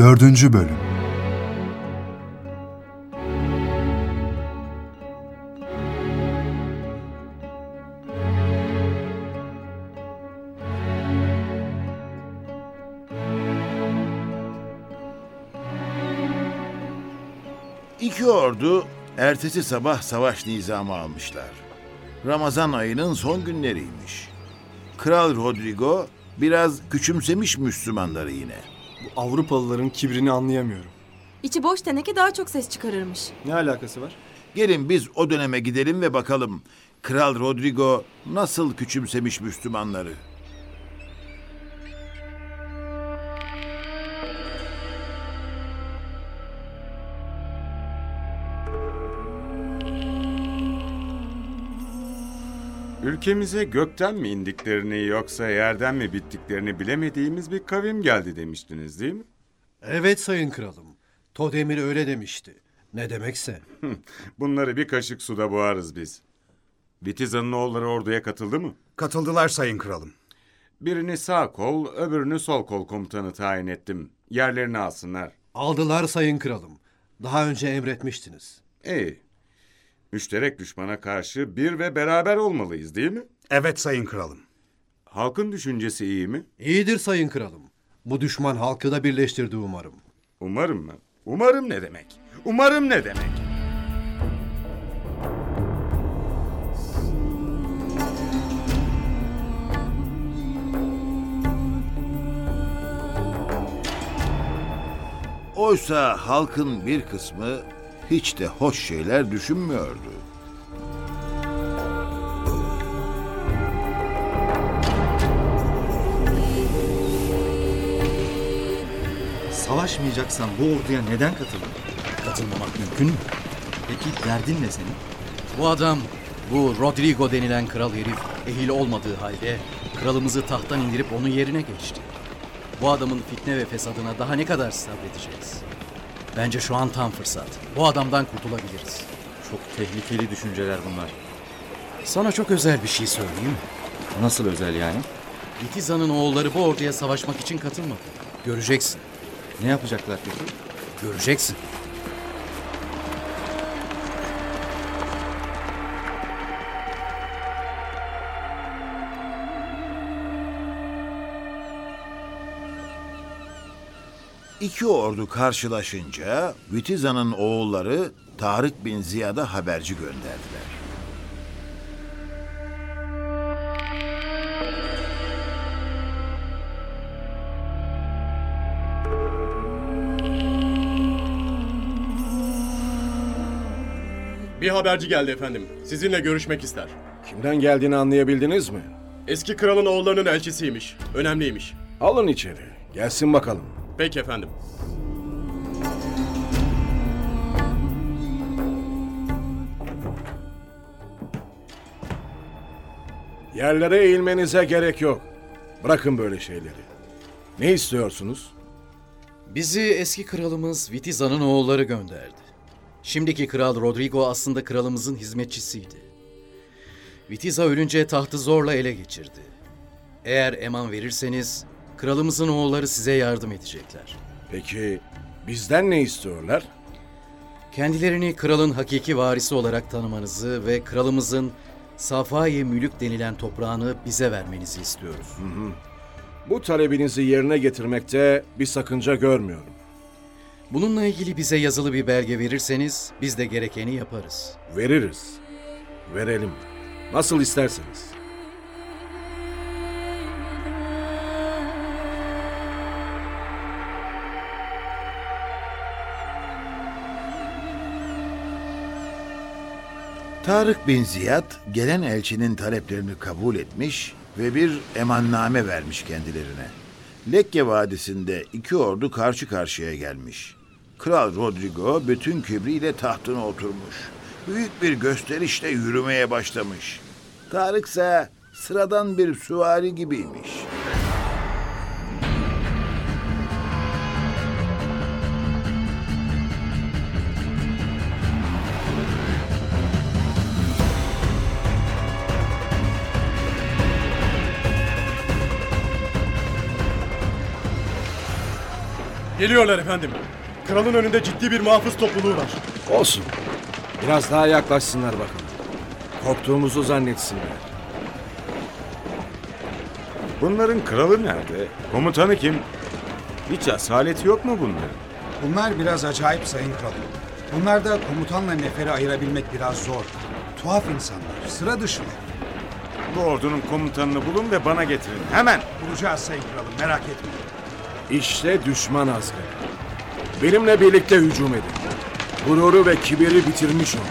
4. Bölüm İki ordu ertesi sabah savaş nizamı almışlar. Ramazan ayının son günleriymiş. Kral Rodrigo biraz küçümsemiş Müslümanları yine. Bu Avrupalıların kibrini anlayamıyorum. İçi boş teneke daha çok ses çıkarırmış. Ne alakası var? Gelin biz o döneme gidelim ve bakalım Kral Rodrigo nasıl küçümsemiş Müslümanları. Ülkemize gökten mi indiklerini yoksa yerden mi bittiklerini bilemediğimiz bir kavim geldi demiştiniz değil mi? Evet sayın kralım. Todemir öyle demişti. Ne demekse. Bunları bir kaşık suda boğarız biz. Vitiza'nın oğulları orduya katıldı mı? Katıldılar sayın kralım. Birini sağ kol, öbürünü sol kol komutanı tayin ettim. Yerlerini alsınlar. Aldılar sayın kralım. Daha önce emretmiştiniz. İyi. Müşterek düşmana karşı bir ve beraber olmalıyız değil mi? Evet sayın kralım. Halkın düşüncesi iyi mi? İyidir sayın kralım. Bu düşman halkı da birleştirdi umarım. Umarım mı? Umarım ne demek? Umarım ne demek? Oysa halkın bir kısmı hiç de hoş şeyler düşünmüyordu. Savaşmayacaksan bu orduya neden katıldın? Katılmamak mümkün mü? Peki derdin ne senin? Bu adam, bu Rodrigo denilen kral herif ehil olmadığı halde kralımızı tahttan indirip onun yerine geçti. Bu adamın fitne ve fesadına daha ne kadar sabredeceğiz? Bence şu an tam fırsat. Bu adamdan kurtulabiliriz. Çok tehlikeli düşünceler bunlar. Sana çok özel bir şey söyleyeyim? Nasıl özel yani? Vitiza'nın oğulları bu orduya savaşmak için katılmadı. Göreceksin, Ne yapacaklar peki? göreceksin. İki ordu karşılaşınca Vitiza'nın oğulları Tarık bin Ziyad'a haberci gönderdiler. Bir haberci geldi efendim. Sizinle görüşmek ister. Kimden geldiğini anlayabildiniz mi? Eski kralın oğullarının elçisiymiş. Önemliymiş. Alın içeri. Gelsin bakalım. Peki efendim. Yerlere eğilmenize gerek yok. Bırakın böyle şeyleri. Ne istiyorsunuz? Bizi eski kralımız Vitiza'nın oğulları gönderdi. Şimdiki kral Rodrigo aslında kralımızın hizmetçisiydi. Vitiza ölünce tahtı zorla ele geçirdi. Eğer eman verirseniz kralımızın oğulları size yardım edecekler. Peki bizden ne istiyorlar? Kendilerini kralın hakiki varisi olarak tanımanızı ve kralımızın Safai Mülük denilen toprağını bize vermenizi istiyoruz. Bu talebinizi yerine getirmekte bir sakınca görmüyorum. Bununla ilgili bize yazılı bir belge verirseniz biz de gerekeni yaparız. Veririz. Verelim. Nasıl isterseniz. Tarık bin Ziyad gelen elçinin taleplerini kabul etmiş ve bir emanname vermiş kendilerine. Lekke Vadisi'nde iki ordu karşı karşıya gelmiş. Kral Rodrigo bütün kibriyle tahtına oturmuş. Büyük bir gösterişle yürümeye başlamış. Tarık ise sıradan bir süvari gibiymiş. Geliyorlar efendim. Kralın önünde ciddi bir muhafız topluluğu var. Olsun. Biraz daha yaklaşsınlar bakalım. Korktuğumuzu zannetsinler. Bunların kralı nerede? Komutanı kim? Hiç asaleti yok mu bunların? Bunlar biraz acayip sayın kralım. Bunlarda komutanla neferi ayırabilmek biraz zor. Tuhaf insanlar, sıra dışılar. Bu ordunun komutanını bulun ve bana getirin. Hemen! Bulacağız sayın kralım, merak etmeyin. İşte düşman azgın. Benimle birlikte hücum edin. Gururu ve kibiri bitirmiş olun.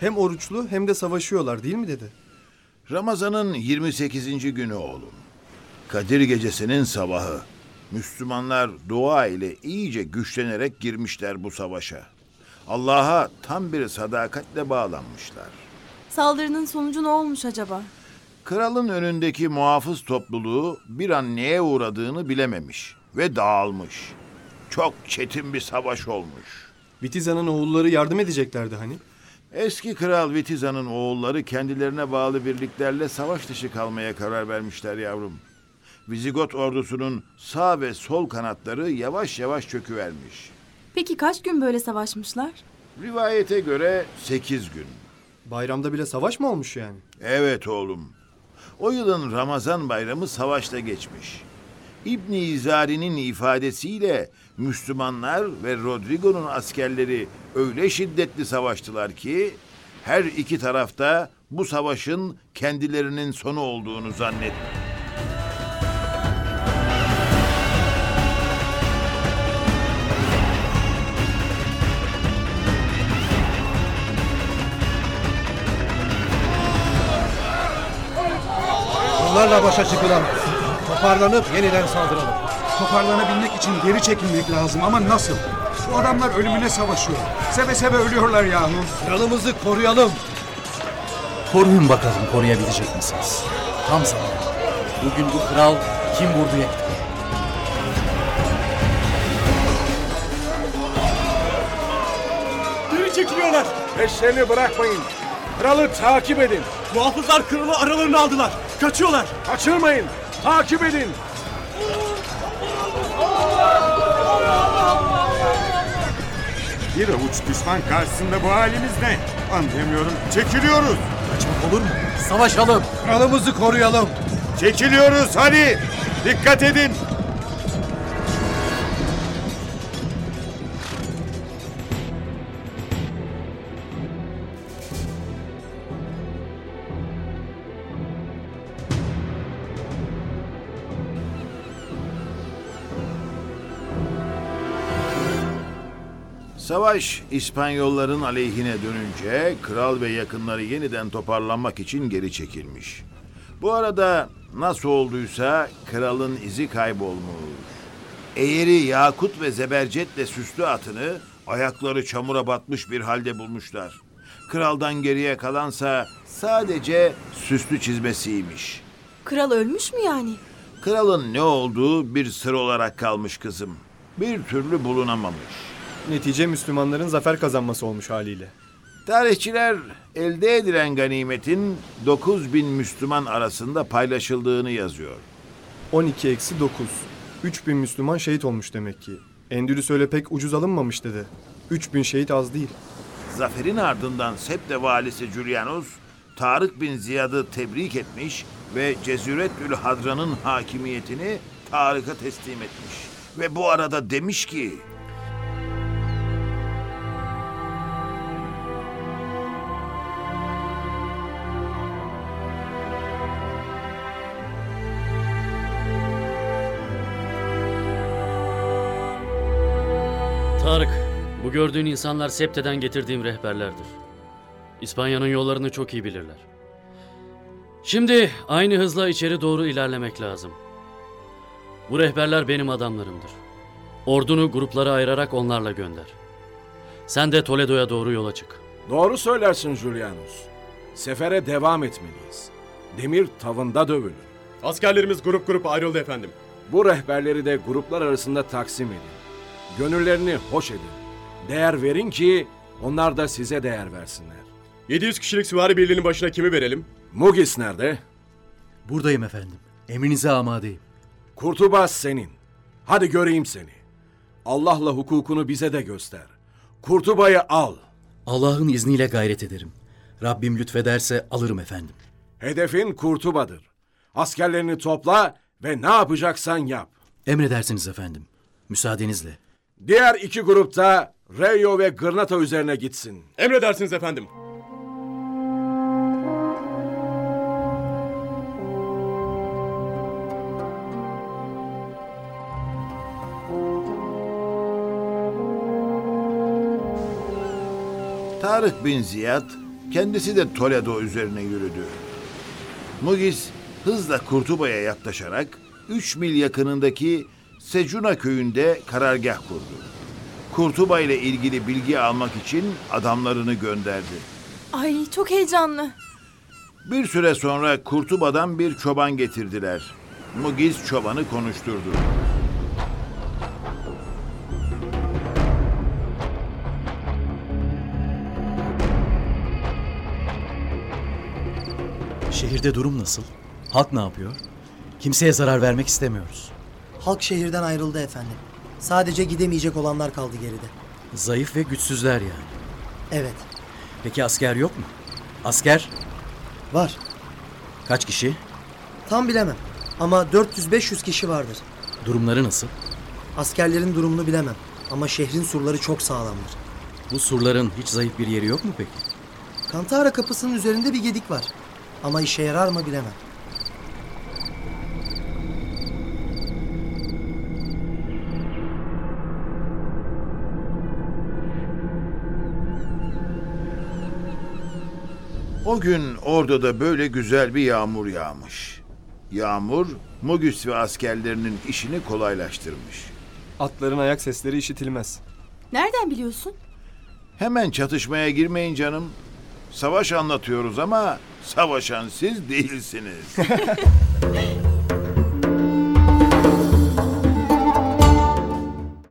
Hem oruçlu hem de savaşıyorlar değil mi dedi? Ramazan'ın 28. günü oğlum. Kadir gecesinin sabahı. Müslümanlar dua ile iyice güçlenerek girmişler bu savaşa. Allah'a tam bir sadakatle bağlanmışlar. Saldırının sonucu ne olmuş acaba? Kralın önündeki muhafız topluluğu bir an neye uğradığını bilememiş ve dağılmış. Çok çetin bir savaş olmuş. Vitiza'nın oğulları yardım edeceklerdi hani. Eski kral Vitiza'nın oğulları kendilerine bağlı birliklerle savaş dışı kalmaya karar vermişler yavrum. Vizigot ordusunun sağ ve sol kanatları yavaş yavaş çöküvermiş. Peki kaç gün böyle savaşmışlar? Rivayete göre sekiz gün. Bayramda bile savaş mı olmuş yani? Evet oğlum. O yılın Ramazan bayramı savaşta geçmiş. İbni İzari'nin ifadesiyle Müslümanlar ve Rodrigo'nun askerleri öyle şiddetli savaştılar ki her iki tarafta bu savaşın kendilerinin sonu olduğunu zannetti. Bunlarla başa çıkılamaz. Toparlanıp yeniden saldıralım. Toparlanabilmek için geri çekilmek lazım ama nasıl? Bu adamlar ölümüne savaşıyor. Seve seve ölüyorlar yahu. Kralımızı koruyalım. Koruyun bakalım koruyabilecek misiniz? Tam zamanı. Bugün bu kral kim vurdu yekti. Geri çekiliyorlar. Peşlerini bırakmayın. Kralı takip edin. Muhafızlar kralı aralarına aldılar. Kaçıyorlar. Kaçırmayın. Takip edin. Bir avuç düşman karşısında bu halimiz ne? Anlayamıyorum. Çekiliyoruz. Olur mu? Savaşalım. Kralımızı koruyalım. Çekiliyoruz hadi. Dikkat edin. Savaş İspanyolların aleyhine dönünce kral ve yakınları yeniden toparlanmak için geri çekilmiş. Bu arada nasıl olduysa kralın izi kaybolmuş. Eğeri yakut ve zebercetle süslü atını ayakları çamura batmış bir halde bulmuşlar. Kraldan geriye kalansa sadece süslü çizmesiymiş. Kral ölmüş mü yani? Kralın ne olduğu bir sır olarak kalmış kızım. Bir türlü bulunamamış. Netice Müslümanların zafer kazanması olmuş haliyle. Tarihçiler elde edilen ganimetin 9 bin Müslüman arasında paylaşıldığını yazıyor. 12 eksi 9. 3000 Müslüman şehit olmuş demek ki. Endülüs öyle pek ucuz alınmamış dedi. 3000 şehit az değil. Zaferin ardından Septe valisi Julianus, Tarık bin Ziyad'ı tebrik etmiş ve Cezuretül Hadra'nın hakimiyetini Tarık'a teslim etmiş. Ve bu arada demiş ki... Tarık, bu gördüğün insanlar Septe'den getirdiğim rehberlerdir. İspanya'nın yollarını çok iyi bilirler. Şimdi aynı hızla içeri doğru ilerlemek lazım. Bu rehberler benim adamlarımdır. Ordunu gruplara ayırarak onlarla gönder. Sen de Toledo'ya doğru yola çık. Doğru söylersin Julianus. Sefere devam etmeliyiz. demir tavında dövülür. Askerlerimiz grup grup ayrıldı efendim. Bu rehberleri de gruplar arasında taksim edin. Gönüllerini hoş edin. Değer verin ki onlar da size değer versinler. 700 kişilik süvari birliğinin başına kimi verelim? Mugis nerede? Buradayım efendim. Emrinize amadeyim. Kurtubaz senin. Hadi göreyim seni. Allah'la hukukunu bize de göster. Kurtuba'yı al. Allah'ın izniyle gayret ederim. Rabbim lütfederse alırım efendim. Hedefin Kurtuba'dır. Askerlerini topla ve ne yapacaksan yap. Emredersiniz efendim. Müsaadenizle. Diğer iki grupta Reyo ve Gırnata üzerine gitsin. Emredersiniz efendim. Tarık bin Ziyad kendisi de Toledo üzerine yürüdü. Mugis hızla Kurtuba'ya yaklaşarak 3 mil yakınındaki Secuna köyünde karargah kurdu. Kurtuba ile ilgili bilgi almak için adamlarını gönderdi. Ay çok heyecanlı. Bir süre sonra Kurtuba'dan bir çoban getirdiler. Mugiz çobanı konuşturdu. Şehirde durum nasıl? Halk ne yapıyor? Kimseye zarar vermek istemiyoruz. Halk şehirden ayrıldı efendim. Sadece gidemeyecek olanlar kaldı geride. Zayıf ve güçsüzler yani. Evet, Peki asker yok mu? Asker var. kaç kişi? Tam bilemem. Ama 400-500 kişi vardır. Durumları nasıl? Askerlerin durumunu bilemem. Ama şehrin surları çok sağlamdır. Bu surların hiç zayıf bir yeri yok mu peki? Kantara kapısının üzerinde bir gedik var. Ama işe yarar mı bilemem. O gün orada da böyle güzel bir yağmur yağmış. Yağmur, Mugis ve askerlerinin işini kolaylaştırmış. Atların ayak sesleri işitilmez. Nereden biliyorsun? Hemen çatışmaya girmeyin canım. Savaş anlatıyoruz ama savaşan siz değilsiniz.